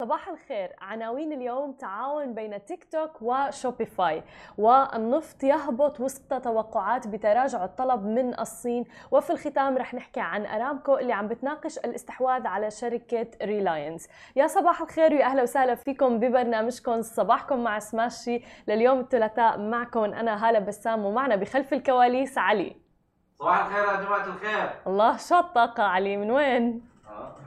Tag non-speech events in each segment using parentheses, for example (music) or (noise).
صباح الخير. عناوين اليوم تعاون بين تيك توك وشوبيفاي والنفط يهبط وسط توقعات بتراجع الطلب من الصين. وفي الختام رح نحكي عن أرامكو اللي عم بتناقش الاستحواذ على شركة ريلاينس يا صباح الخير ويا أهلا وسهلا فيكم ببرنامجكم. صباحكم مع سماشي. لليوم الثلاثاء معكم أنا هالة بسام ومعنا بخلف الكواليس علي. صباح الخير يا جماعة الخير. الله شو الطاقة علي من وين؟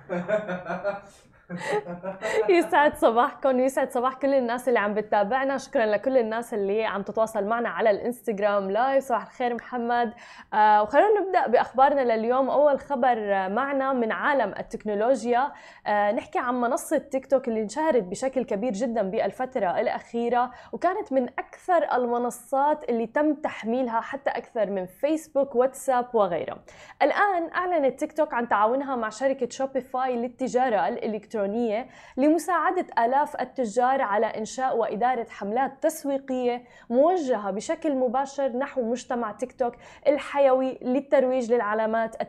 (laughs) (laughs) يسعد صباحكم ويسعد صباح كل الناس اللي عم بتتابعنا. شكرا لكل الناس اللي عم تتواصل معنا على الإنستغرام لايف صباح الخير محمد. آه وخلونا نبدأ بأخبارنا لليوم. أول خبر معنا من عالم التكنولوجيا. آه نحكي عن منصة تيك توك اللي انشهرت بشكل كبير جدا بالفترة الأخيرة وكانت من أكثر المنصات اللي تم تحميلها حتى أكثر من فيسبوك واتساب وغيرها. الآن أعلنت تيك توك عن تعاونها مع شركة شوبيفاي للتجارة الإلكترونية. الإلكترونية لمساعدة آلاف التجار على إنشاء وإدارة حملات تسويقية موجهة بشكل مباشر نحو مجتمع تيك توك الحيوي للترويج للعلامات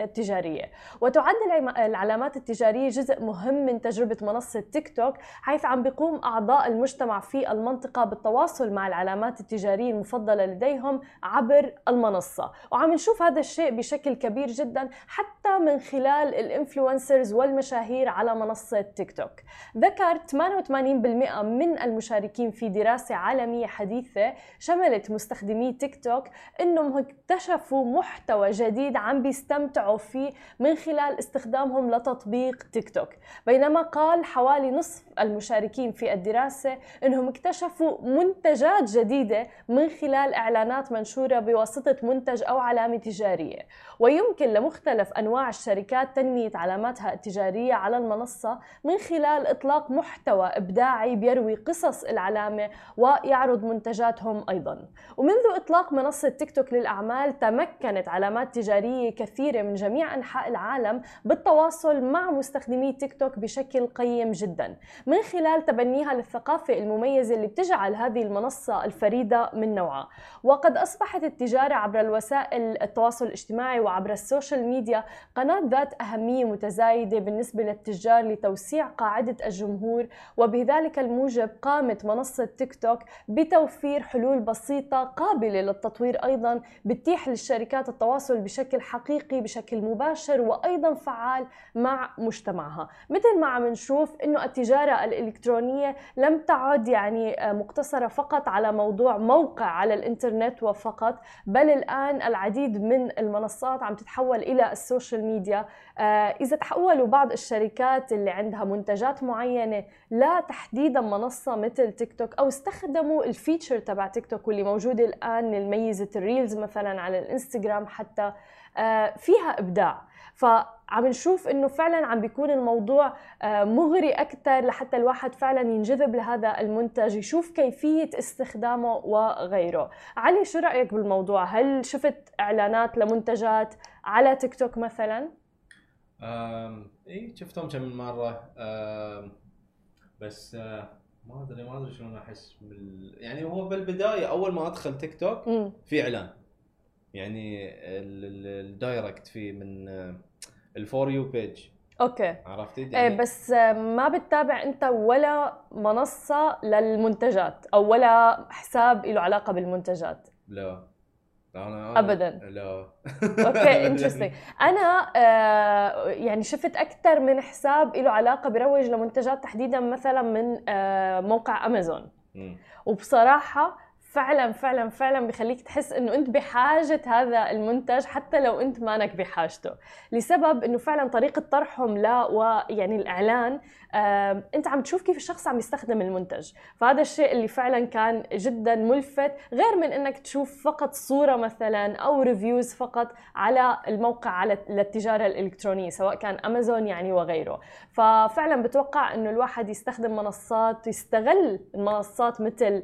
التجارية. وتعد العلامات التجارية جزء مهم من تجربة منصة تيك توك حيث عم بيقوم أعضاء المجتمع في المنطقة بالتواصل مع العلامات التجارية المفضلة لديهم عبر المنصة. وعم نشوف هذا الشيء بشكل كبير جدا حتى من خلال ال influencers والمشاهير على منصة منصة تيك توك. ذكر 88% من المشاركين في دراسة عالمية حديثة شملت مستخدمي تيك توك إنهم اكتشفوا محتوى جديد عم بيستمتعوا فيه من خلال استخدامهم لتطبيق تيك توك. بينما قال حوالي نصف المشاركين في الدراسة إنهم اكتشفوا منتجات جديدة من خلال إعلانات منشورة بواسطة منتج أو علامة تجارية. ويمكن لمختلف أنواع الشركات تنمية علاماتها التجارية على المنصة المنصة من خلال إطلاق محتوى إبداعي بيروي قصص العلامة ويعرض منتجاتهم أيضا. ومنذ إطلاق منصة تيك توك للأعمال تمكنت علامات تجارية كثيرة من جميع أنحاء العالم بالتواصل مع مستخدمي تيك توك بشكل قيم جدا من خلال تبنيها للثقافة المميزة اللي بتجعل هذه المنصة الفريدة من نوعها. وقد أصبحت التجارة عبر الوسائل التواصل الاجتماعي وعبر ال social media قناة ذات أهمية متزايدة بالنسبة للتجار لتوسيع قاعدة الجمهور وبذلك الموجب قامت منصة تيك توك بتوفير حلول بسيطة قابلة للتطوير أيضا بتتيح للشركات التواصل بشكل حقيقي بشكل مباشر وأيضا فعال مع مجتمعها. مثل ما عم نشوف أنه التجارة الإلكترونية لم تعد يعني مقتصرة فقط على موضوع موقع على الإنترنت وفقط بل الآن العديد من المنصات عم تتحول إلى ال social media. آه، إذا تحولوا بعض الشركات اللي عندها منتجات معينة لا تحديدا منصة مثل تيك توك أو استخدموا ال feature تبع تيك توك واللي موجودة الآن الميزه ال reels مثلا على الإنستغرام حتى آه، فيها إبداع. فعم نشوف إنه فعلا عم بيكون الموضوع آه، مغري أكثر لحتى الواحد فعلا ينجذب لهذا المنتج يشوف كيفية استخدامه وغيره. علي شو رأيك بالموضوع؟ هل شفت إعلانات لمنتجات على تيك توك مثلا؟ إي شفتهم كم من مره بس ما أدري ما أدري شلون أحس بال... يعني هو بالبداية أول ما أدخل تيك توك في إعلان. يعني ال direct فيه من ال For You Page okay. عرفتي؟ يعني إيه بس ما بتتابع أنت ولا منصة للمنتجات أو ولا حساب له علاقة بالمنتجات. لا. أنا ابدا. لا. okay interesting (laughs) أنا آه يعني شفت أكثر من حساب له علاقة بروج لمنتجات تحديدا مثلا من آه موقع امازون وبصراحة فعلا فعلا فعلا بخليك تحس إنه أنت بحاجة هذا المنتج حتى لو أنت مانك بحاجته. لسبب إنه فعلا طريقة طرحهم لا ويعني الإعلان آه انت عم تشوف كيف الشخص عم يستخدم المنتج. فهذا الشيء اللي فعلا كان جدا ملفت غير من إنك تشوف فقط صورة مثلا أو reviews فقط على الموقع على للتجارة الإلكترونية سواء كان امازون يعني وغيره. ففعلا بتوقع إنه الواحد يستخدم منصات يستغل المنصات مثل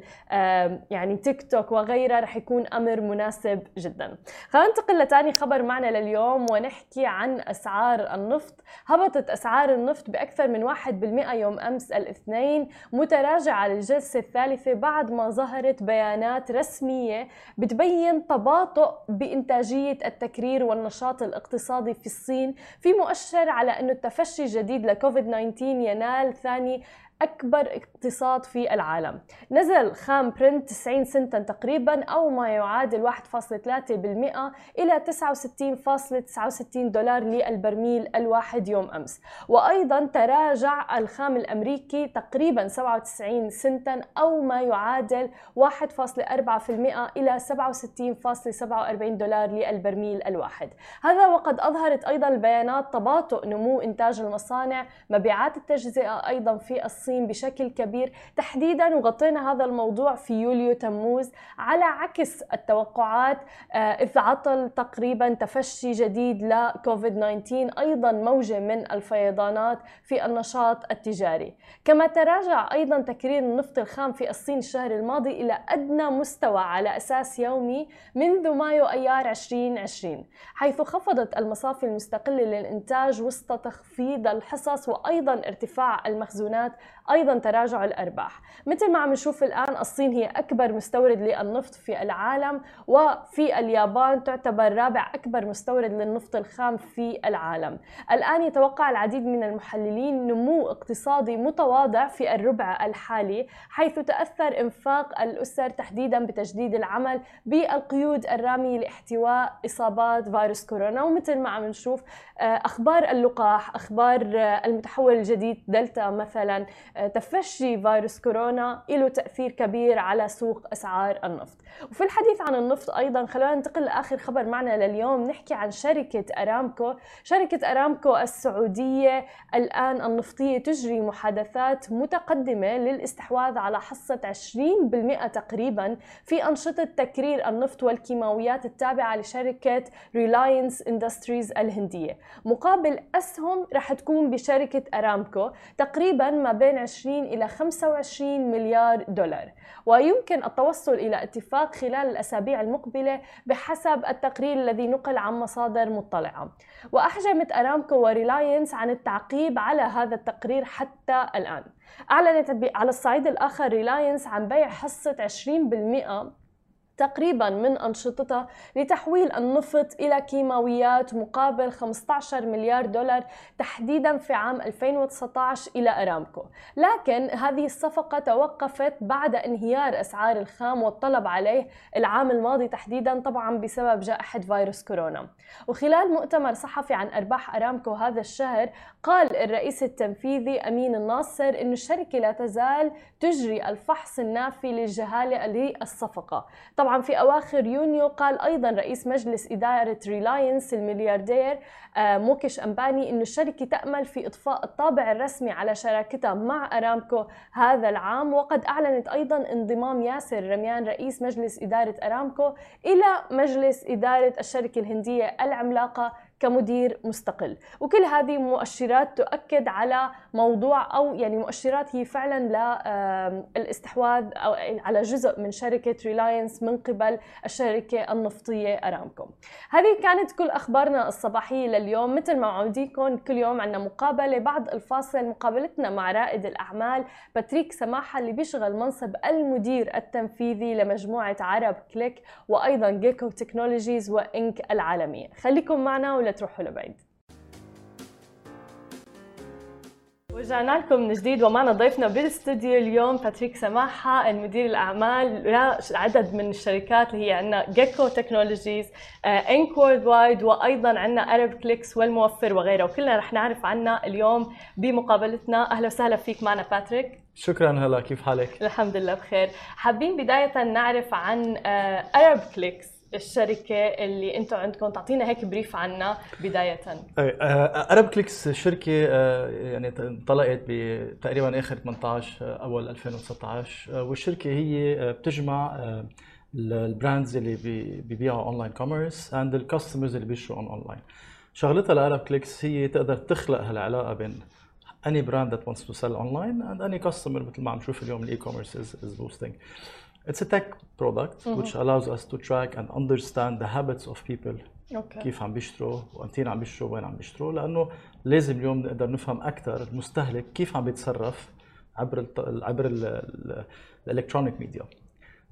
يعني تيك توك وغيرها رح يكون أمر مناسب جدا. خلينا ننتقل لتاني خبر معنا لليوم ونحكي عن أسعار النفط. هبطت أسعار النفط بأكثر من 1% يوم أمس الاثنين متراجعة للجلسة الثالثة بعد ما ظهرت بيانات رسمية بتبين تباطؤ بإنتاجية التكرير والنشاط الاقتصادي في الصين في مؤشر على أنه التفشي الجديد لكوفيد 19 ينال ثاني أكبر اقتصاد في العالم. نزل خام برنت 90 سنتا تقريبا أو ما يعادل 1.3% إلى 69.69 دولار للبرميل الواحد يوم أمس. وأيضا تراجع الخام الأمريكي تقريبا 97 سنتا أو ما يعادل 1.4% إلى 67.47 دولار للبرميل الواحد. هذا وقد أظهرت أيضا البيانات تباطؤ نمو إنتاج المصانع مبيعات التجزئة أيضا في الصين بشكل كبير تحديدا وغطينا هذا الموضوع في يوليو تموز على عكس التوقعات آه، إذ عطل تقريبا تفشي جديد لكوفيد 19 أيضا موجة من الفيضانات في النشاط التجاري. كما تراجع أيضا تكرير النفط الخام في الصين الشهر الماضي إلى أدنى مستوى على أساس يومي منذ مايو أيار 2020 حيث خفضت المصافي المستقلة للإنتاج وسط تخفيض الحصص وأيضا ارتفاع المخزونات. أيضا تراجع الأرباح. مثل ما عم نشوف الآن الصين هي أكبر مستورد للنفط في العالم وفي اليابان تعتبر رابع أكبر مستورد للنفط الخام في العالم. الآن يتوقع العديد من المحللين نمو اقتصادي متواضع في الربع الحالي حيث تأثر إنفاق الأسر تحديدا بتجديد العمل بالقيود الراميه لاحتواء إصابات فيروس كورونا. ومثل ما عم نشوف آه، أخبار اللقاح أخبار آه، المتحول الجديد دلتا مثلا آه، فيروس كورونا له تأثير كبير على سوق أسعار النفط. وفي الحديث عن النفط أيضا خلونا ننتقل لآخر خبر معنا لليوم. نحكي عن شركة أرامكو. شركة أرامكو السعودية الآن النفطية تجري محادثات متقدمة للاستحواذ على حصة 20% تقريبا في أنشطة تكرير النفط والكيماويات التابعة لشركة ريلاينس اندستريز الهندية. مقابل أسهم رح تكون بشركة أرامكو تقريبا ما بين 20 إلى 25 مليار دولار. ويمكن التوصل إلى اتفاق خلال الأسابيع المقبلة بحسب التقرير الذي نقل عن مصادر مطلعة. وأحجمت أرامكو وريلاينس عن التعقيب على هذا التقرير حتى الآن. أعلنت على الصعيد الآخر ريلاينس عن بيع حصة 20% تقريبا من أنشطتها لتحويل النفط إلى كيماويات مقابل 15 مليار دولار تحديدا في عام 2019 إلى أرامكو. لكن هذه الصفقة توقفت بعد انهيار أسعار الخام والطلب عليه العام الماضي تحديدا طبعا بسبب جائحة فيروس كورونا. وخلال مؤتمر صحفي عن أرباح أرامكو هذا الشهر قال الرئيس التنفيذي أمين الناصر أن الشركة لا تزال تجري الفحص النافي للجهالة للصفقة. طبعا في أواخر يونيو قال أيضا رئيس مجلس إدارة ريلاينس الملياردير آه، موكش أمباني أن الشركة تأمل في إضفاء الطابع الرسمي على شراكتها مع أرامكو هذا العام. وقد أعلنت أيضا انضمام ياسر رميان رئيس مجلس إدارة أرامكو إلى مجلس إدارة الشركة الهندية العملاقة. كمدير مستقل وكل هذه مؤشرات تؤكد على موضوع أو يعني مؤشرات هي فعلا للاستحواذ أو على جزء من شركة ريلاينس من قبل الشركة النفطية أرامكو. هذه كانت كل أخبارنا الصباحية لليوم مثل ما عوديكم كل يوم عندنا مقابلة بعد الفاصل مقابلتنا مع رائد الأعمال باتريك سماحة اللي بيشغل منصب المدير التنفيذي لمجموعة عرب كليك وأيضا جيكو تكنولوجيز وانك العالمية. خليكم معنا ولا تروحوا لبعيد. ورجعنا لكم من جديد ومعنا ضيفنا بالاستوديو اليوم باتريك سماحة المدير الأعمال لعدد من الشركات اللي هي عندنا جيكو تكنولوجيز انك worldwide وأيضا عندنا ارب كليكس والموفر وغيرها وكلنا رح نعرف عنها اليوم بمقابلتنا. أهلا وسهلا فيك معنا باتريك. شكرا هلا كيف حالك؟ الحمد لله بخير. حابين بداية نعرف عن ارب آه، كليكس الشركة اللي أنتم عندكم تعطينا هيك brief عنها بداية. أرب كليكس شركة آه، يعني انطلقت بتقريبا آخر 18 آه، أول 2019 آه، والشركة هي بتجمع ال brands اللي بيبيعوا online commerce عند ال customers اللي بيشتروا اونلاين شغلتها لأرب كليكس هي تقدر تخلق هالعلاقة بين any brand that wants to sell online and any customer مثل ما عم نشوف اليوم الاي كوميرس is boosting. It's a tech product which allows us to track and understand the habits of people اوكي كيف عم بيشتروا وامتين عم بيشتروا وين عم بيشتروا لانه لازم اليوم نقدر نفهم اكثر المستهلك كيف عم بيتصرف عبر ال عبر الالكترونيك ميديا.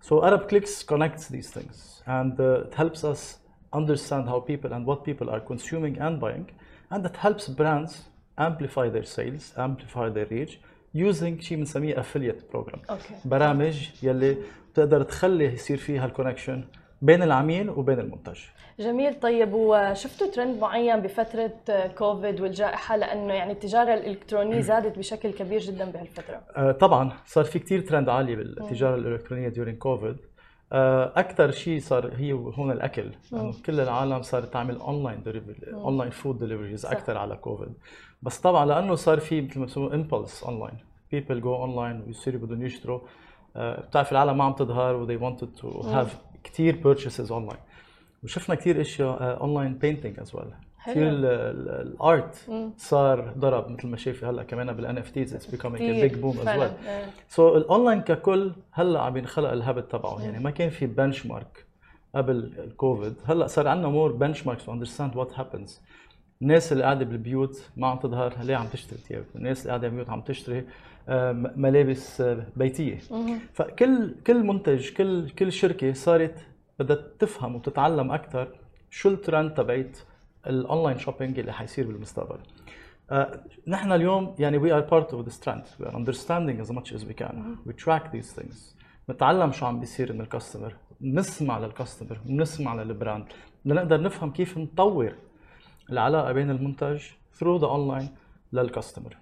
So Arab Clicks connects these things and uh, it helps us understand how people and what people are consuming and buying and it helps brands amplify their sales, amplify their reach using شيء بنسميه program. okay. برامج يلي بتقدر تخلي يصير فيها ال connection بين العميل وبين المنتج. جميل. طيب وشفتوا ترند معين بفترة كوفيد والجائحة؟ لأنه يعني التجارة الإلكترونية (clears throat) زادت بشكل كبير جدا بهالفترة. آه، طبعا صار في كتير ترند عالي بالتجارة الإلكترونية during كوفيد أكثر شيء صار هي هون الأكل. لأنه كل العالم صارت تعمل online delivery online food deliveries أكثر على كوفيد بس طبعا لأنه صار في مثل ما بسموه impulse online people go online ويصيروا بدهم يشتروا. آه، بتعرف العالم ما عم تظهر و they wanted to have كتير purchases online وشفنا كتير إشياء online painting as well. كثير ال art صار ضرب مثل ما شايفي هلأ كمان بال NFTs it's boom as فعلاً. well إيه. so ال online ككل هلأ عم ينخلق ال habit تبعه. يعني ما كان في benchmark قبل الكوفيد هلأ صار عندنا more benchmarks to understand what happens الناس اللي قاعدة بالبيوت ما عم تظهر ليه عم تشتري؟ ثياب الناس اللي قاعدة بالبيوت عم تشتري آه، ملابس آه، بيتية. فكل كل منتج كل كل شركة صارت بدها تفهم وتتعلم أكثر شو الترند تبعت ال online shopping اللي حيصير بالمستقبل. آه، نحن اليوم يعني we are part of this trend. We are understanding as much as we can. we track these things. نتعلم شو عم بيصير من ال customer نسمع لل customer نسمع لل brand لنقدر نفهم كيف نطور العلاقة بين المنتج through the online لل customer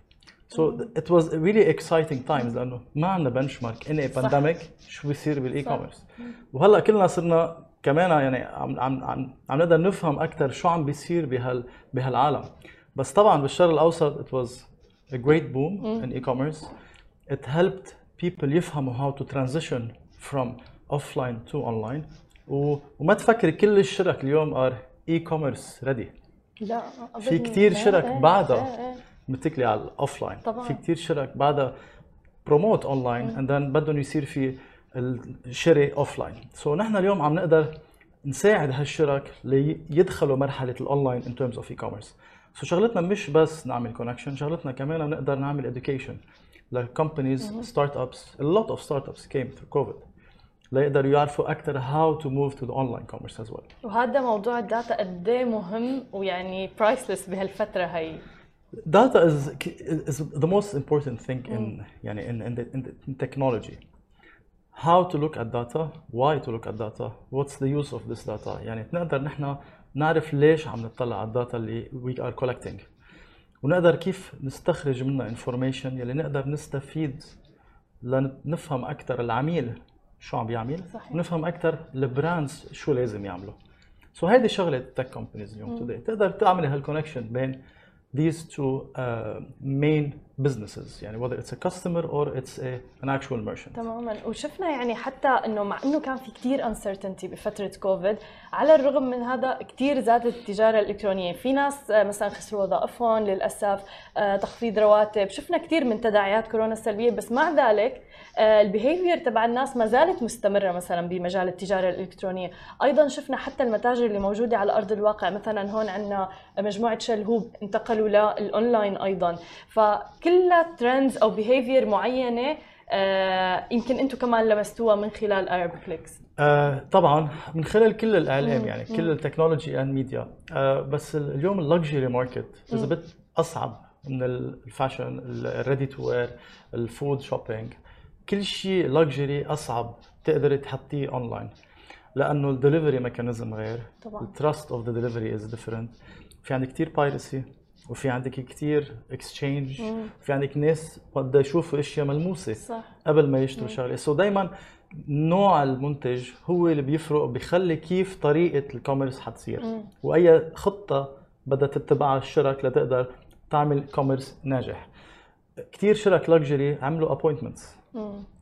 So it was really exciting times لأنه ما عندنا benchmark in a pandemic شو بيصير بال e-commerce وهلأ كلنا صرنا كمان يعني عم عم عم, عم نقدر نفهم أكثر شو عم بيصير بهال بهالعالم. بس طبعا بالشرق الأوسط it was a great boom in e-commerce. It helped people يفهموا how to transition from offline to online. و... وما تفكر كل الشرك اليوم are e-commerce ready. لا في. كتير إيه، شرك إيه، بعدها إيه، إيه. متكلي على ال offline طبعاً. في كتير شرك بعدها promote online and then بدهم يصير في الشراء offline so نحن اليوم عم نقدر نساعد هالشرك ليدخلوا مرحلة ال online in terms of e-commerce so شغلتنا مش بس نعمل connection شغلتنا كمان نقدر نعمل education لكومبانيز ستارت ابس a lot of startups came through COVID ليقدروا يعرفوا أكثر how to move to the online commerce as well وهذا موضوع الداتا قد إيه مهم ويعني برايسلس بهالفترة هي data is is the most important thing in يعني in in, the, in, the, in technology. How to look at data, why to look at data, what's the use of this data يعني نقدر نحن نعرف ليش عم نطلع على الداتا اللي we are collecting ونقدر كيف نستخرج منها information يلي نقدر نستفيد لنفهم أكثر العميل شو عم بيعمل؟ صحيح. ونفهم أكثر ال brands شو لازم يعملوا. so so هيدي شغلة ال tech companies اليوم today. تقدر تعمل هال connection بين these two uh, main businesses. يعني whether it's a customer or it's a, an actual merchant. تماما. وشفنا يعني حتى إنه مع إنه كان في كثير uncertainty بفترة كوفيد على الرغم من هذا كثير زادت التجارة الإلكترونية. في ناس آه، مثلا خسروا وظائفهم للأسف آه، تخفيض رواتب. شفنا كثير من تداعيات كورونا السلبية. بس مع ذلك ال behavior تبع الناس ما زالت مستمرة مثلا بمجال التجارة الإلكترونية. أيضا شفنا حتى المتاجر اللي موجودة على أرض الواقع. مثلا هون عندنا مجموعة شل هوب انتقلوا للاونلاين أيضا. فكلها trends أو behavior معينة آه، يمكن أنتم كمان لمستوها من خلال ارب كليكس آه طبعا من خلال كل الاعلام يعني كل ال technology and media آه بس ال- اليوم ال luxury market is a bit أصعب من ال fashion ال ready to wear ال food shopping كل شيء luxury أصعب تقدري تحطيه اونلاين لأنه ال delivery mechanism غير. طبعاً. ال trust of the delivery is different في عندك كثير piracy وفي عندك كثير exchange في عندك ناس بدها يشوفوا أشياء ملموسة صح. قبل ما يشتروا شغلة. so دائما نوع المنتج هو اللي بيفرق بيخلي كيف طريقة ال commerce حتصير. وأي خطة بدها تتبعها الشرك لتقدر تعمل commerce ناجح. كثير شرك luxury عملوا appointments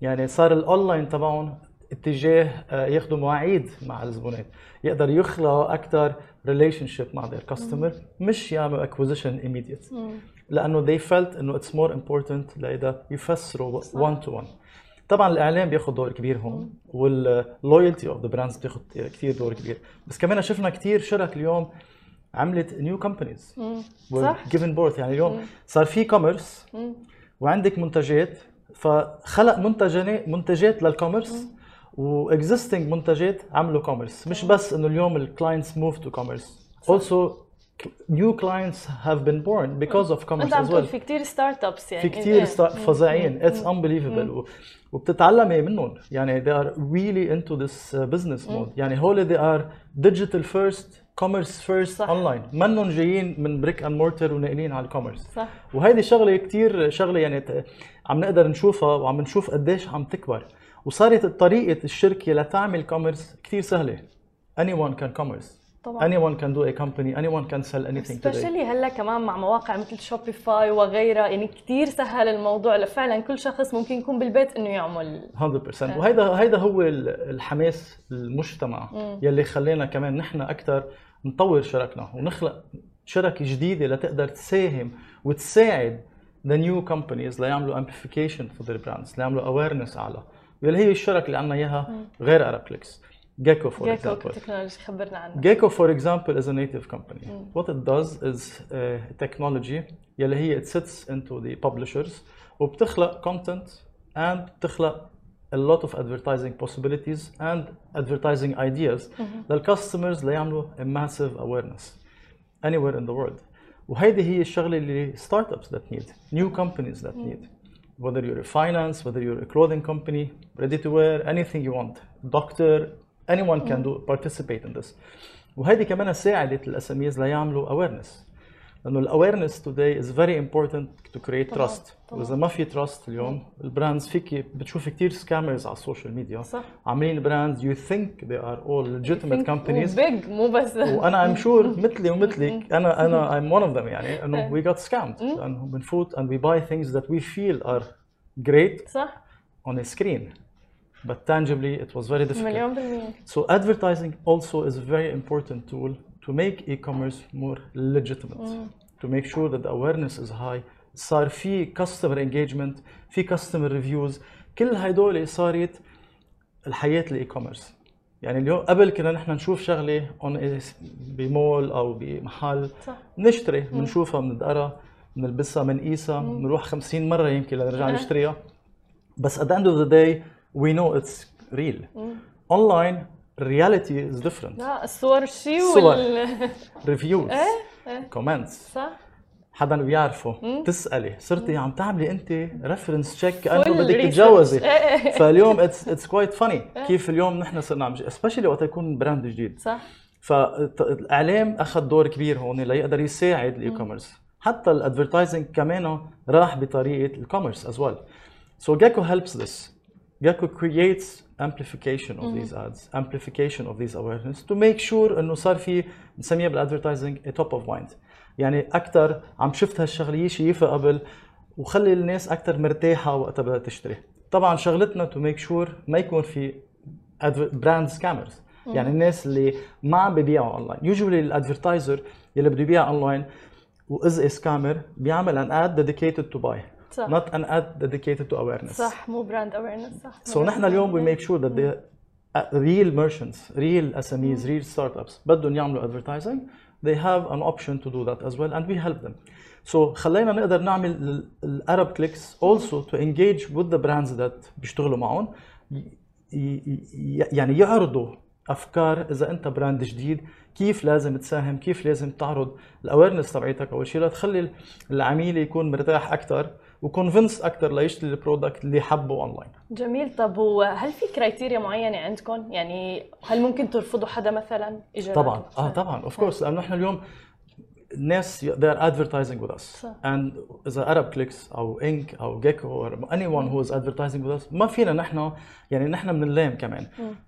يعني صار الاونلاين تبعهم اتجاه آه، ياخذوا مواعيد مع الزبونات. يقدر يخلقوا أكثر relationship مع their customer مش يعملوا acquisition immediate. لأنه they felt إنه it's more important لإذا يفسروا one to one طبعا الإعلام بياخذ دور كبير هون وال loyalty of the brands بتاخذ كثير دور كبير. بس كمان شفنا كثير شرك اليوم عملت new companies صح. given birth يعني اليوم صار في commerce وعندك منتجات فخلق منتجات منتجات لل commerce و existing منتجات عملوا commerce مش بس إنه اليوم ال clients move to commerce also new clients have been born because of commerce انت عم as تقول well. في كثير startups يعني. في كثير فظيعين it's unbelievable. و- وبتتعلمي منهم؟ يعني they are really into this uh, business mode. يعني هول they are digital first commerce first صح. online. منهم جايين من brick and mortar وناقلين على ال commerce صح. وهيدي شغلة كثير شغلة يعني عم نقدر نشوفها وعم نشوف قديش عم تكبر. وصارت طريقة الشركة لتعمل commerce كثير سهلة. Anyone can commerce. طبعا. Anyone can do a company. Anyone can sell anything today. specially هلا كمان مع مواقع مثل شوبيفاي وغيرها يعني كثير سهل الموضوع. لفعلا كل شخص ممكن يكون بالبيت إنه يعمل. 100% وهيدا هيدا هو ال- الحماس المجتمع يلي خلينا كمان نحن أكثر نطور شركنا ونخلق شركة جديدة لتقدر تساهم وتساعد the new companies ليعملوا amplification for their brands ليعملوا awareness اعلى واللي هي الشركة اللي عندنا اياها غير Clicks Gecko for Gecko example technology خبرنا عنها Gecko, for example, is a native company. What it does is uh, technology يلي هي it sits into the publishers وبتخلق content and بتخلق a lot of advertising possibilities and advertising ideas للcustomers ليعملوا a massive awareness anywhere in the world. وهيدي هي الشغلة اللي startups that need, new companies that need. Whether you're a finance, whether you're a clothing company, ready to wear, anything you want, doctor, anyone can do participate in this. وهيدي كمان ساعدت الاساميز ليعملوا awareness لأنه ال awareness today is very important to create طبعاً، trust طبعاً. واذا ما في trust اليوم ال brands فيك بتشوف كثير scammers على ال social media صح. عاملين brands you think they are all legitimate companies big mo بس وأنا ام شور مثلي ومثلك أنا أنا I'm one of them يعني انه we got scammed and بنفوت and we buy things that we feel are great صح on a screen but tangibly it was very difficult مليون بالمية So advertising also is a very important tool to make e-commerce more legitimate mm. to make sure that the awareness is high. صار في customer engagement في customer reviews. كل هدول صارت الحياة ال e-commerce يعني اليوم قبل كنا نحن نشوف شغلة on بمول أو بمحل صح. نشتري mm. بنشوفها بنقرا بنلبسها بنقيسها mm. بنروح 50 مرة يمكن لنرجع أه. نشتريها. بس at the end of the day we know it's real. Mm. online reality is different. لا الصور شيء. وال reviews. (laughs) إيه. comments صح. حدا بيعرفه. تسألي صرتي عم تعملي أنت reference check كانه بدك. تتجوزي. إيه. (laughs) فاليوم it's it's quite funny كيف اليوم نحن صرنا عم specially وقت يكون brand جديد. صح. فالاعلام أخذ دور كبير هون ليقدر يساعد ال e-commerce حتى ال advertising كمان راح بطريقة ال commerce as well. So Gecko helps this. Gecko creates amplification of these ads amplification of these awareness to make sure إنه صار في بنسميها بال advertising a top of mind. يعني أكثر عم شفت هالشغله شايفها قبل وخلي الناس أكثر مرتاحة وقتها بدها تشتري. طبعا شغلتنا to make sure ما يكون في brand scammers يعني الناس اللي ما عم ببيعوا اونلاين يوجولي ال advertiser اللي بده يبيع اونلاين واز a scammer بيعمل an ad dedicated to buy. صح. not an ad dedicated to awareness. صح مو براند اويرنس صح. So نحن اليوم we make sure that the uh, real merchants, real SMEs, real startups بدهم يعملوا advertising. They have an option to do that as well and we help them. So خلينا نقدر نعمل ال- الارب كليكس also to engage with the brands that بيشتغلوا معهم. يعني يعرضوا أفكار إذا أنت براند جديد كيف لازم تساهم كيف لازم تعرض ال awareness تبعيتك أول شيء لتخلي العميل يكون مرتاح أكثر و convinced أكثر ليشتري ال product اللي حبه اونلاين جميل. طب وهل في criteria معينة عندكم؟ يعني هل ممكن ترفضوا حدا مثلا اجى طبعا. آه طبعا. of course لأنه إحنا اليوم الناس they are advertising with us. صح. and إذا Arab Clicks أو انك أو جيكو or anyone who is advertising with us ما فينا نحن يعني نحن بنلام كمان.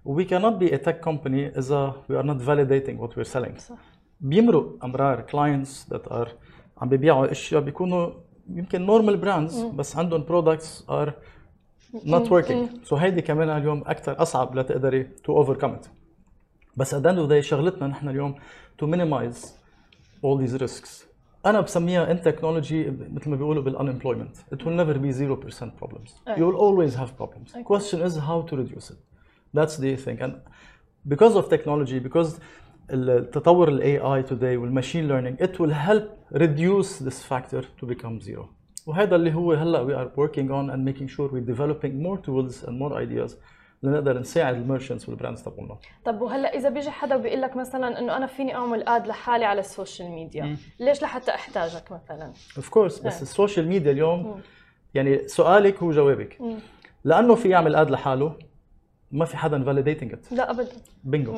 we cannot be a tech company إذا we are not validating what we're selling. صح. بيمرق أمرار clients that are عم بيبيعوا أشياء بيكونوا يمكن normal brands بس عندهم products are not working so هيدي كمان اليوم اكثر اصعب لتقدري to overcome it بس at the end of the day شغلتنا نحن اليوم to minimize all these risks انا بسميها ان تكنولوجي مثل ما بيقولوا بالانemployment it will never be 0% problems you will always have problems the question is how to reduce it that's the thing and because of technology because التطور ال AI today وال machine learning it will help reduce this factor to become zero. وهذا اللي هو هلأ we are working on and making sure we're developing more tools and more ideas لنقدر نساعد ال merchants وال brands تبعنا طب وهلأ إذا بيجي حدا بيقول لك مثلا إنه أنا فيني أعمل ad لحالي على ال social media ليش لحتى أحتاجك مثلا؟ of course بس ال social media اليوم يعني سؤالك هو جوابك. لأنه في يعمل ad لحاله ما في حدا validating it لا ابدا. bingo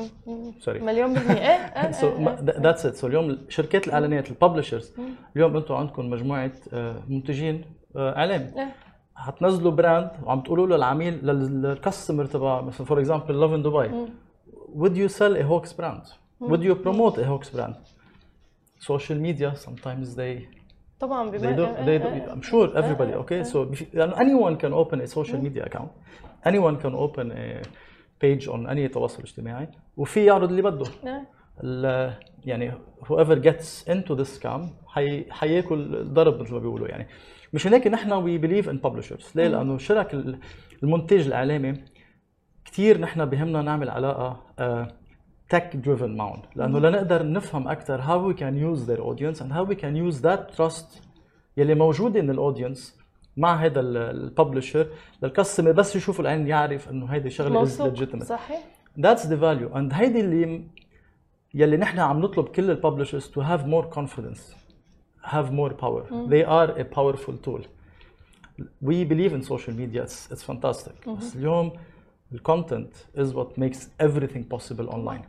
sorry مليون بالمية إيه so that's it so اليوم شركات الاعلانات ال publishers اليوم أنتم عندكم مجموعة آه، منتجين آه، إعلام. إيه. حتنزلوا brand وعم تقولوا له العميل لل customer تبع مثلا for example Lovin Dubai would you sell a Hawks brand? would you promote a Hawks brand? Social media sometimes they طبعا they بما do, they do, I'm sure everybody okay? so if, يعني anyone can open a social media account. Anyone can open a page on any تواصل اجتماعي وفي يعرض اللي بده. ال- يعني whoever gets into this scam حي حياكل الضرب مثل ما بيقولوا يعني. مشان هيك نحن we believe in publishers. ليه؟ لأنه شرك ال- المنتج الإعلامي كثير نحن بهمنا نعمل علاقة tech driven معهم. لأنه لنقدر نفهم أكثر how we can use their audience and how we can use that trust يلي موجودة من ال audience مع هذا ال publisher لل customer بس يشوف العين يعرف إنه هيدي شغلة is legitimate صحيح. that's the value and هيدي اللي يلي نحن عم نطلب كل ال publishers to have more confidence have more power they are a powerful tool we believe in social media it's fantastic بس اليوم ال content is what makes everything possible online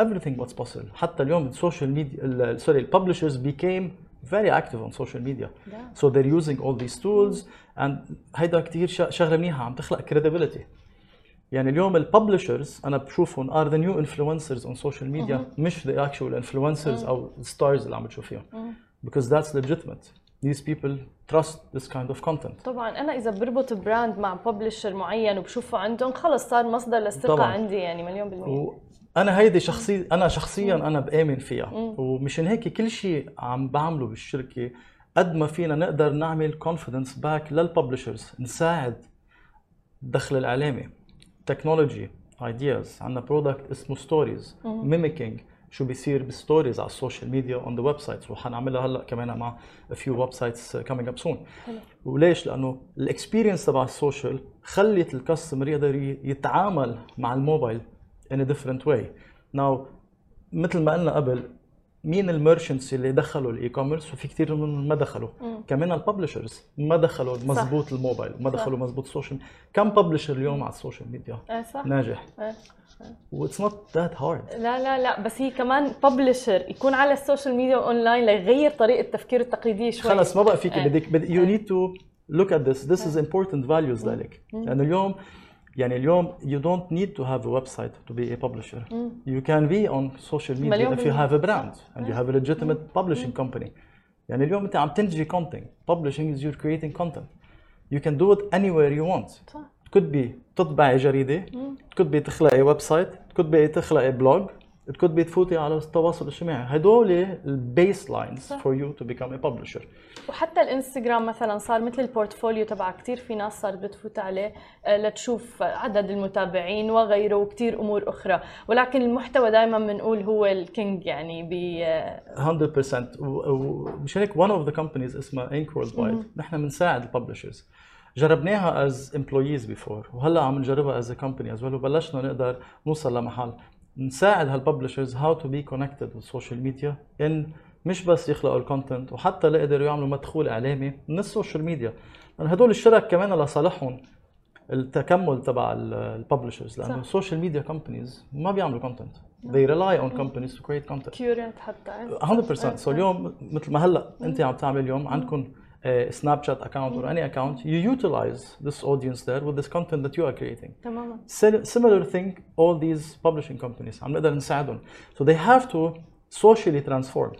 everything what's possible حتى اليوم ال social media sorry ال publishers became very active on social media Yeah. so they're using all these tools and هيدا كثير شغله منيحه عم تخلق credibility يعني اليوم ال publishers أنا بشوفهم are the new influencers on social media مش the actual influencers أو stars اللي عم بتشوفيهم because that's legitimate these people trust this kind of content طبعا أنا اذا بربط brand مع publisher معين وبشوفه عندهم خلص صار مصدر للثقه. عندي يعني مليون بالمية وأنا هيدي شخصي أنا شخصيا أنا بآمن فيها. ومشان هيك كل شيء عم بعمله بالشركة قد ما فينا نقدر نعمل confidence back لل publishers نساعد الدخل الإعلامي. technology ideas عندنا product اسمه stories mimicking شو بيصير بال stories على ال social media on the websites وحنعملها هلأ كمان مع few websites coming up soon وليش؟ لأنه ال experience تبع ال social خلت ال customer يقدر يتعامل مع الموبايل. In a different way. Now مثل ما قلنا قبل مين ال merchants اللي دخلوا ال e-commerce وفي كثير منهم ما دخلوا. كمان ال publishers ما دخلوا مزبوط الموبايل ما دخلوا مزبوط ال social كم publisher اليوم على ال social media إيه صح. ناجح. واتس نوت ذات هارد لا لا لا. بس هي كمان ببلشر يكون على السوشيال ميديا اونلاين ليغير طريقة تفكيره التقليدية شوي. خلص ما بقى فيك إيه. بدك you need to look at this. This is important values لك. لأنه اليوم يعني اليوم you don't need to have a website to be a publisher you can be on social media مليون if you بالمية. have a brand and you have a legitimate publishing company يعني اليوم انت عم تنتجي content publishing is you're creating content you can do it anywhere you want صح it could be تطبعي جريدة it could be تخلقي ويب سايت it could be تخلقي بلوج It could be تفوتي على التواصل الاجتماعي. هدول ال baselines for you to become a publisher. وحتى الانستغرام مثلا صار مثل ال portfolio تبع كثير في ناس صارت بتفوت عليه آه، لتشوف عدد المتابعين وغيره وكثير أمور أخرى. ولكن المحتوى دائما بنقول هو ال king يعني ب 100% و- ومشان هيك one of the companies اسمها Inc Worldwide نحن بنساعد ال publishers جربناها as employees before وهلأ عم نجربها as company as well وبلشنا نقدر نوصل لمحل. نساعد هال publishers how to be connected بال social media إن مش بس يخلقوا ال content وحتى يقدروا يعملوا مدخول إعلامي من ال social media. لأنه هدول الشرك كمان لصالحهم التكمل تبع ال publishers لأنه. ال social media companies ما بيعملوا content they rely on companies to create content. curate حتى. إيه. 100% so اليوم مثل ما هلأ أنت عم تعمل اليوم عندكم سناب شات account or any account you utilize this audience there with this content that you are creating تماما Sil- similar thing all these publishing companies عم نقدر نساعدهم so they have to socially transform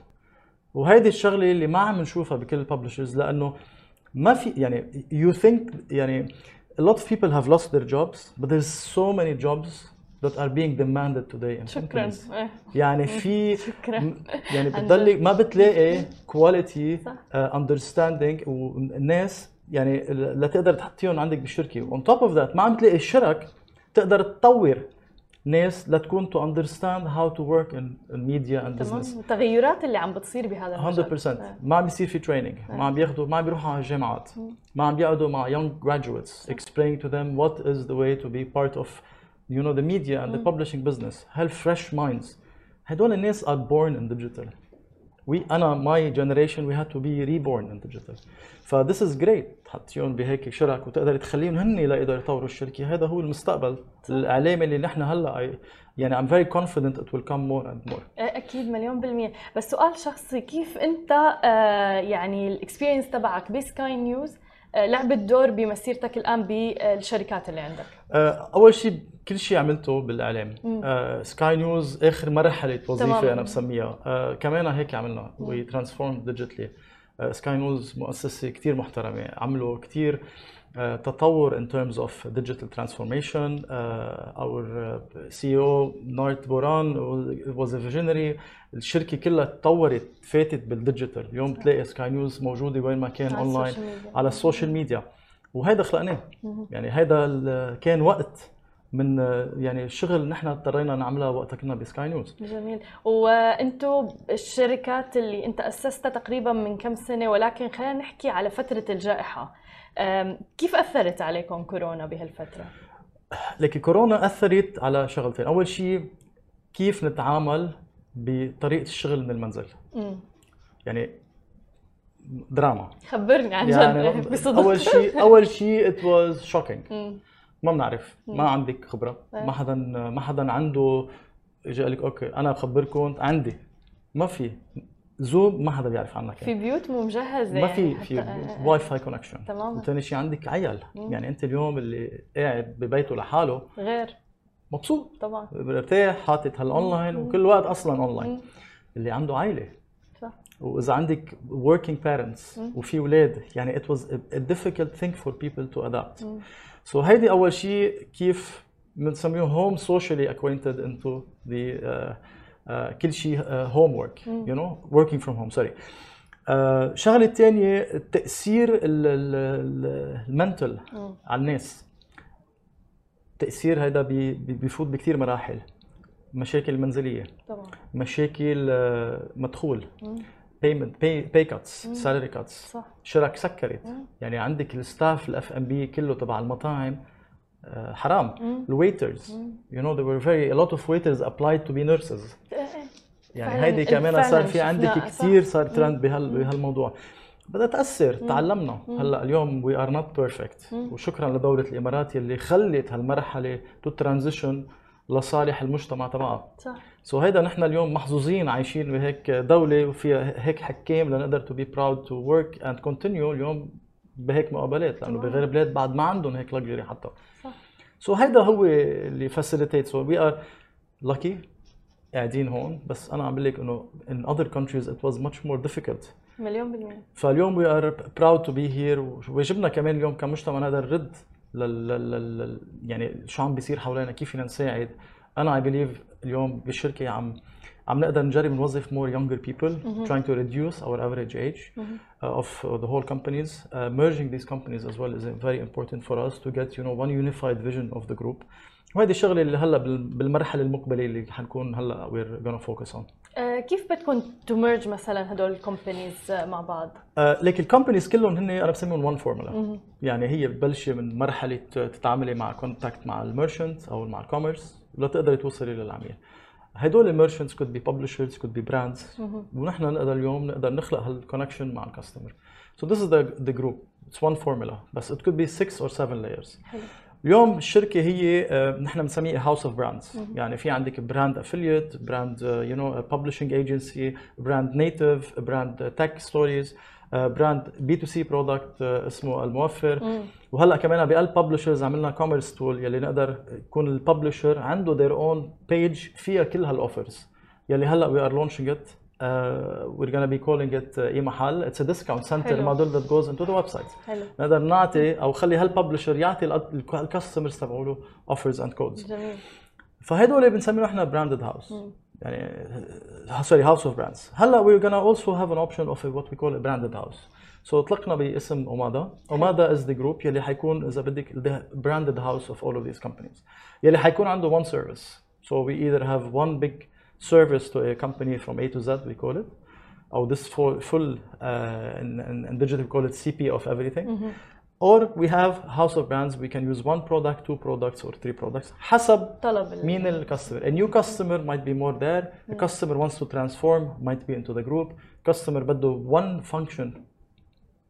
وهيدي الشغله اللي ما عم نشوفها بكل الببلشرز لانه ما في يعني you think يعني a lot of people have lost their jobs but there's so many jobs that are being demanded today in شكرا. companies. إيه، يعني في شكرا. يعني عن بتضلي. ما بتلاقي (laughs) quality صح. understanding والناس يعني لتقدر تحطيهم عندك بالشركة. on top of that ما عم تلاقي الشرك تقدر تطور ناس لتكون to understand how to work in media and business التغيرات اللي عم بتصير بهذا المجال. 100% إيه. ما عم بيصير في training ما عم بياخذوا ما عم بيروحوا على الجامعات ما عم بيقعدوا مع young graduates. explaining to them what is the way to be part of you know the media and the publishing business هال fresh minds. هدول الناس are born in digital. We أنا my generation we had to be reborn in digital. ف this is great. تحطيهم بهيك شرك وتقدر تخليهم هن ليقدروا يطوروا الشركة. هذا هو المستقبل الاعلامي اللي نحن هلأ. يعني I'm very confident it will come more and more. أكيد مليون بالمية. بس سؤال شخصي كيف أنت آه، يعني ال experience تبعك بسكاي نيوز لعبت دور بمسيرتك الآن بالشركات اللي عندك. آه، أول شيء كل شيء عملته بالإعلام. سكاي نيوز آخر مرحلة وظيفة. أنا بسميها. آه، كمان هيك عملنا. we transform digitally سكاي نيوز مؤسسة كثير محترمة. عملوا كثير تطور in terms of digital transformation. uh, our uh, CEO نارت بوران was a visionary. الشركة كلها تطورت فاتت بال digital اليوم بتلاقي سكاي نيوز موجودة وين ما كان اونلاين. على ال social media وهذا خلقناه. يعني هذا كان وقت من يعني الشغل نحن اضطرينا نعملها وقت كنا بسكاي نيوز. جميل. وأنتم الشركات اللي انت أسستها تقريبا من كم سنة ولكن خلينا نحكي على فترة الجائحة. كيف أثرت عليكم كورونا بهالفترة؟ لكن كورونا أثرت على شغلتين. أول شيء كيف نتعامل بطريقة الشغل من المنزل. مم. يعني دراما. خبرني عن يعني جد بصدق. أول شيء أول شيء was shocking. مم. ما بنعرف ما عندك خبرة إيه. ما حدا ما حدا عنده اجى قال لك okay أنا بخبركم عندي. ما في. زوم ما حدا بيعرف عنك. في بيوت مو مجهزه ما في يعني في Wi-Fi connection تماما. وثاني شيء عندك عيال يعني أنت اليوم اللي قاعد ببيته لحاله غير. مبسوط. طبعا. مرتاح حاطط هالاونلاين وكل وقت أصلا اونلاين اللي عنده عائله صح. وإذا عندك working parents وفي أولاد يعني it was a, a difficult thing for people to adapt. So هيدي أول شيء كيف بنسميه home socially acquainted into the uh, uh, كل شيء homework you know working from home sorry. uh, الشغله الثانية تأثير المنتل على الناس. التاثير هذا بي- بي- بيفوت بكثير مراحل. مشاكل منزلية. طبعا. مشاكل آه، مدخول. payment pay cuts salary cuts صح. شرك سكرت. يعني عندك ال staff ال F&B كله تبع المطاعم آه، حرام. ال waiters you know a lot of waiters applied to be nurses. إيه، إيه. يعني هيدي كمان صار في عندك. كثير صار ترند بهال بهالموضوع. بدها تأثر. تعلمنا. هلأ اليوم we are not perfect وشكرا لدوله الإمارات يلي خلت هالمرحلة to transition لصالح المجتمع تبعها. صح. so هيدا نحن اليوم محظوظين عايشين بهيك دولة وفيها هيك حكام لنقدر to be proud to work and continue اليوم بهيك مقابلات لأنه بغير بلاد بعد ما عندهم هيك luxury حتى. صح. so هيدا هو اللي facilitate so we are lucky قاعدين هون بس أنا عم بقول لك إنه in other countries it was much more difficult. مليون بالمية. فاليوم we are proud to be here وواجبنا كمان اليوم كمجتمع نقدر نرد لل, لل, لل يعني شو عم بيصير حوالينا كيف فينا نساعد. أنا اي بليف اليوم بالشركه عم عم نقدر نجرب نوظف more younger people trying to reduce our average age uh, of uh, the whole companies uh, merging these companies as well is very important for us to get you know one unified vision of the group وهذه الشغله اللي هلا بال- بالمرحله المقبله اللي حنكون هلا we're gonna focus on آه، كيف بدكم ت merge مثلا هدول ال companies مع بعض؟ آه، لكن ال companies كلهم هن أنا بسميهم one formula يعني هي ببلشي من مرحلة تتعاملي مع contact مع ال merchant أو مع ال commerce لتقدري توصلي للعميل. هدول ال merchants could be publishers could be brands. ونحن نقدر اليوم نقدر نخلق هال connection مع ال customer this is the the group. It's one formula. بس it could be six or seven layers. اليوم الشركة هي آه، نحن بنسميها house of brands يعني في عندك brand affiliate brand you know publishing agency brand native brand tech stories brand B2C product اسمه الموفر. وهلأ كمان بقلب publishers عملنا commerce tool يلي نقدر يكون ال publisher عنده their own page فيها كل هال offers يلي هلأ we are launching it uh, we're gonna be calling it uh, اي محل it's a discount center حلو. model that goes into the website حلو نقدر نعطي أو خلي هال publisher يعطي ال customers تبعوله offers and codes جميل فهدول بنسميهم إحنا branded house يعني سوري هاوس اوف براندز هلا we're gonna also have an option of what we call a branded house so طلقنا باسم اومادا اومادا is the group يلي حيكون اذا بدك the branded house of all of these companies يلي حيكون عنده one service so we either have one big service to a company from A to Z we call it or this full, full uh, in, in, in digital we call it CP of everything or we have house of brands we can use one product two products or three products حسب طلب ال- مين الكاستمر a new customer might be more there a customer wants to transform might be into the group customer بده one function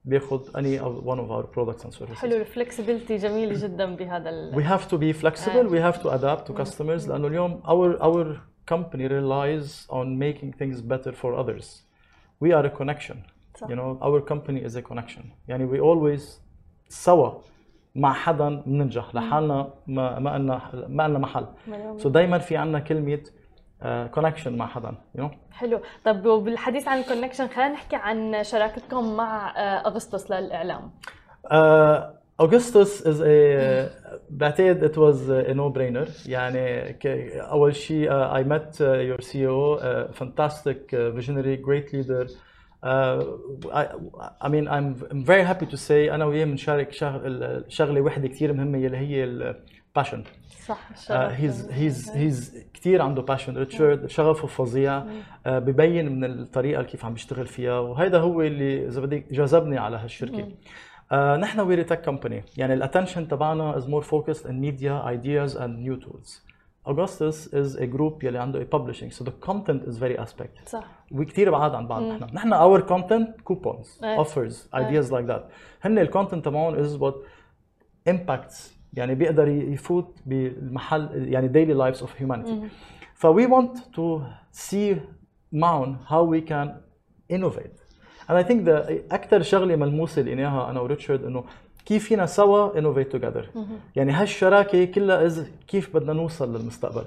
بياخذ any of one of our products and services حلو الفلكسبيتي جميله جدا بهذا ال... we have to be flexible we have to adapt to customers لانه اليوم our our company relies on making things better for others. We are a connection. صح. you know our company is a connection. يعني we always سوا مع حدا بننجح لحالنا ما ما لنا ما لنا محل. so دائما في عندنا كلمة connection مع حدا you know. حلو. طب وبالحديث عن ال connection خلينا نحكي عن شراكتكم مع آه، أغسطس للإعلام. Uh, Augustus is a بعتقد it was a no brainer يعني أول شيء I met uh, your CEO uh, fantastic uh, visionary great leader. Uh, I, I mean I'm, I'm very happy to say أنا وياه بنشارك شغل شغلة وحدة كثير مهمة يلي هي ال passion صح he's he's he's كثير عنده passion ريتشارد شغفه فظيع. Uh, ببين من الطريقة اللي كيف عم بيشتغل فيها. وهذا هو اللي إذا بدك جذبني على هالشركة. Uh, نحن وير تك كومباني يعني الاتنشن تبعنا is more focused in media ideas and new tools Augustus is a group يلي عنده a publishing so the content is very aspect صح وكثير بعاد عن بعض نحن نحن our content coupons إيه. offers ideas like that هن الكونتنت تبعهم is what impacts يعني بيقدر يفوت بالمحل يعني daily lives of humanity ف we want to see معهم how we can innovate And I think the أكثر شغلة ملموسة لقيناها أنا وريتشارد إنه كيف فينا سوا innovate together. يعني هالشراكة كلها is كيف بدنا نوصل للمستقبل.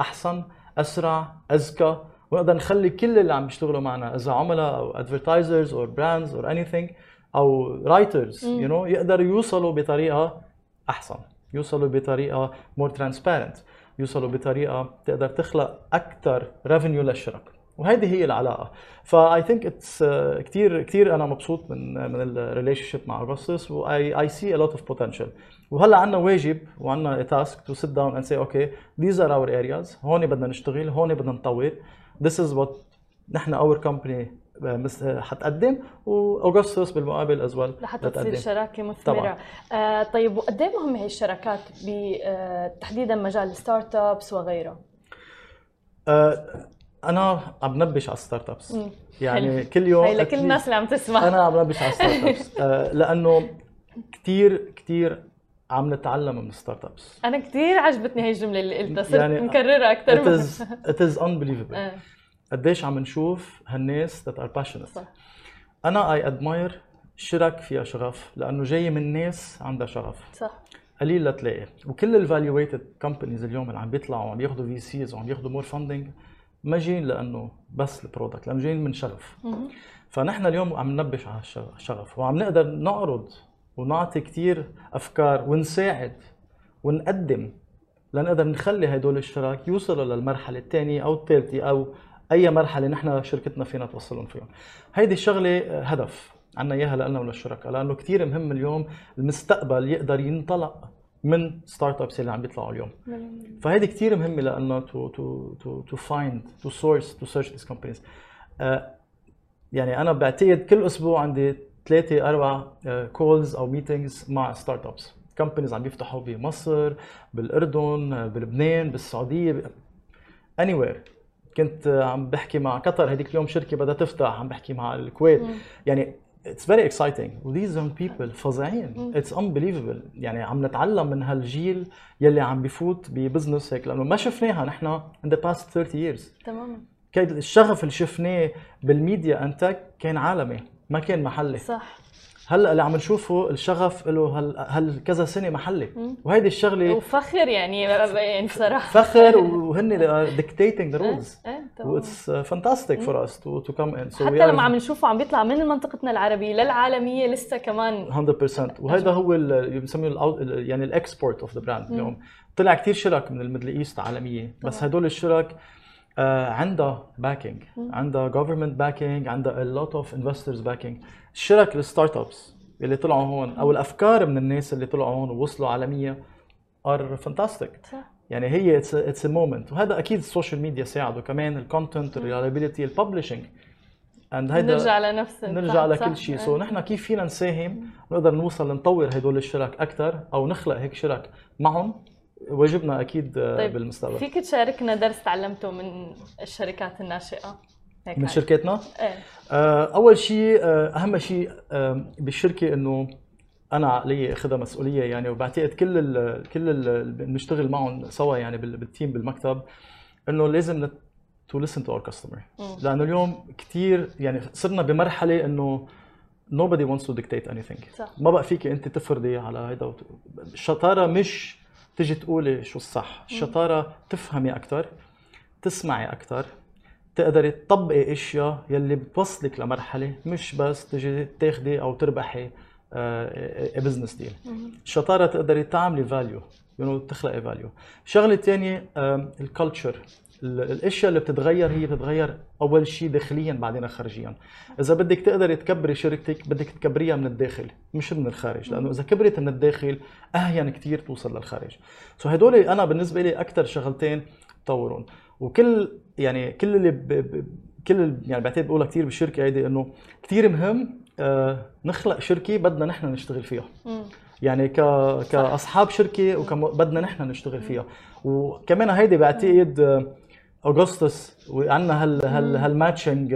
أحسن أسرع أذكى. ونقدر نخلي كل اللي عم بيشتغلوا معنا إذا عملاء أو advertisers or brands or anything أو writers you know يقدروا يوصلوا بطريقة أحسن. يوصلوا بطريقة more transparent. يوصلوا بطريقة تقدر تخلق أكثر revenue للشركة. وهيدي هي العلاقة. ف I think it's كثير كثير أنا مبسوط من من ال relationship مع Augustus و I, I see a lot of potential. وهلأ عندنا واجب وعندنا task to sit down and say okay these are our areas هون بدنا نشتغل هون بدنا نطور this is what نحن company آه، مس- آه، حتقدم واوغسطس بالمقابل as well لحتى تصير شراكة مثمرة. طبعاً. آه طيب وقد إيه مهمه هي الشراكات آه تحديدا مجال ال startups وغيره؟ آه، أنا عم بنبش على ال startups يعني حلو. كل يوم هي لكل الناس اللي عم تسمع. أنا عم بنبش على ال start ups (laughs) آه، لأنه كثير كثير عم نتعلم من ال startups أنا كثير عجبتني هي الجملة اللي قلتها. صرت يعني مكررها أكثر it من is it is unbelievable. آه، قديش عم نشوف هالناس that are passionate. صح. أنا I admire شرك فيها شغف لأنه جاي من ناس عندها شغف. صح. قليل لتلاقي. وكل ال valuated companies اليوم اللي عم بيطلعوا وعم ياخذوا VCs وعم ياخذوا more funding ما جايين لأنه بس ال product لأنه جايين من شغف. فنحن اليوم عم ننبش على الش- الشغف وعم نقدر نعرض ونعطي كتير أفكار ونساعد ونقدم لنقدر نخلي هدول الشراك يوصلوا للمرحلة الثانية أو الثالثة أو أي مرحلة نحن شركتنا فينا توصلهم فيهم. هيدي الشغلة هدف عنا إياها لنا وللشركاء لأنه كثير مهم اليوم المستقبل يقدر ينطلق من startups اللي عم بيطلعوا اليوم. فهيدي كثير مهمة لأنه to to to to find to source to search these companies يعني أنا بعتقد كل أسبوع عندي ثلاثة أربع calls أو meetings مع startups companies عم بيفتحوا بمصر بالأردن آه، بلبنان بالسعودية ب... anywhere. كنت آه، عم بحكي مع قطر. هذيك اليوم شركة بدها تفتح عم بحكي مع الكويت. يعني it's very exciting. و these young people فظيعين. It's unbelievable. يعني عم نتعلم من هالجيل يلي عم بفوت ب business هيك لأنه ما شفناها نحن in the past 30 years. تماما. كان الشغف اللي شفناه بال media and tech كان عالمي ما كان محلي. صح. هلأ اللي عم نشوفه الشغف له هل, هل كذا سنة محلي. وهيدي الشغلة وفخر يعني يعني بصراحه فخر وهن dictating the rules و it's fantastic for us to to come in حتى لما عم نشوفه عم بيطلع من منطقتنا العربية للعالمية لسه كمان. 100% وهذا هو اللي بنسميه يعني ال export of the brand اليوم. طلع كثير شرك من ال Middle East عالميا بس هدول الشرك عندها backing عندها government backing عندها a lot of investors backing الشرك ال startups اللي طلعوا هون أو الأفكار من الناس اللي طلعوا هون ووصلوا عالميا are fantastic يعني هي it's it's moment وهذا أكيد ال social media ساعدوا كمان ال content ال reliability ال publishing and هيدا نرجع لنفس نرجع لكل شيء. so نحن كيف فينا نساهم؟ نقدر نوصل نطور هدول الشرك أكثر أو نخلق هيك شرك معهم؟ واجبنا أكيد طيب بالمستقبل. فيك تشاركنا درس تعلمته من الشركات الناشئة؟ هيك من شركاتنا؟ إيه. آه، أول شيء آه، أهم شيء بالشركة إنه أنا علي اخذها مسؤولية يعني وبعتقد كل ال كل اللي بنشتغل معهم سوا يعني بال team بالمكتب إنه لازم to listen to our customer لأنه اليوم كثير يعني صرنا بمرحلة إنه nobody wants to dictate anything. صح. ما بقى فيك أنت تفرضي على هيدا الشطاره مش تجي تقولي شو الصح. الشطاره تفهمي أكثر تسمعي أكثر تقدري تطبقي أشياء يلي بتوصلك لمرحلة مش بس تجي تاخدي أو تربحي business deal الشطاره تقدري تعملي value you تخلقي value الشغله الثانية ال culture الأشياء اللي بتتغير هي بتتغير أول شيء داخليا بعدين خارجيا. إذا بدك تقدري تكبري شركتك بدك تكبريها من الداخل مش من الخارج لأنه إذا كبرت من الداخل اهين كثير توصل للخارج. so هدول أنا بالنسبة لي أكثر شغلتين تطورون وكل يعني كل اللي ب... ب... كل يعني بعتقد بقولها كثير بالشركة هيدي إنه كثير مهم آه نخلق شركة بدنا نحن نشتغل فيها. يعني ك كأصحاب شركة وبدنا نحن نشتغل فيها. وكمان هيدي بعتقد آه اوغسطس وعندنا هال هال هال matching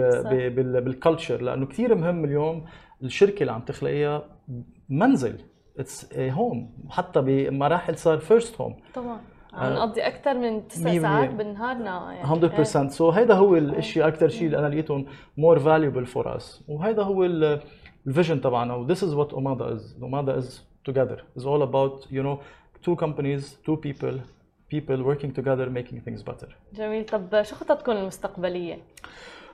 بال culture لأنه كثير مهم اليوم الشركة اللي عم تخلقيها منزل. it's home حتى بمراحل صار first home طبعا. عم نقضي أكثر من تسع ساعات بنهارنا يعني. 100% so هيدا هو الشيء أكثر شيء اللي أنا لقيتهم more valuable for us وهيدا هو الفيجن تبعنا. و this is what Omada is. Omada is together. Is all about you know two companies two people. People working together making things better جميل طب شو خططكم المستقبليه؟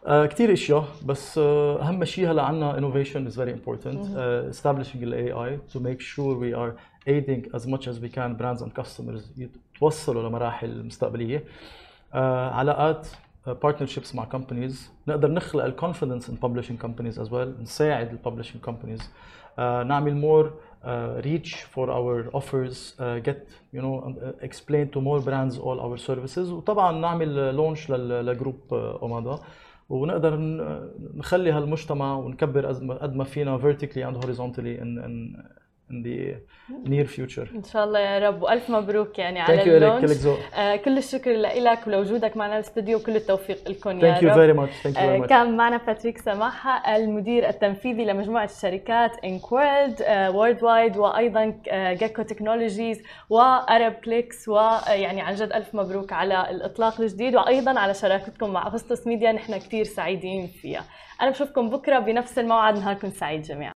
Uh, كثير اشياء بس uh, اهم شيء هلا عندنا innovation is very important uh, establishing the AI to make sure we are aiding as much as we can brands and customers يتوصلوا لمراحل مستقبليه uh, علاقات uh, partnerships مع companies نقدر نخلق ال confidence in publishing companies as well نساعد ال publishing companies uh, نعمل more uh, reach for our offers uh, get you know uh, explain to more brands all our services وطبعا نعمل launch ل group اومادا ونقدر نخلي هالمجتمع ونكبر قد ما فينا vertically and horizontally in, in in the near future. إن شاء الله يا رب. وألف مبروك يعني على ال launch. آه كل الشكر لك ولوجودك معنا الاستوديو. وكل التوفيق لكم يا رب. Thank you very much. Thank you very much. كان معنا باتريك سماحة المدير التنفيذي لمجموعة الشركات انك وورلد وورلد وايد وأيضا جيكو تكنولوجيز وارب كليكس ويعني عن جد ألف مبروك على الإطلاق الجديد. وأيضا على شراكتكم مع اغسطس ميديا. نحن كثير سعيدين فيها. أنا بشوفكم بكرة بنفس الموعد. نهاركم سعيد جميعا.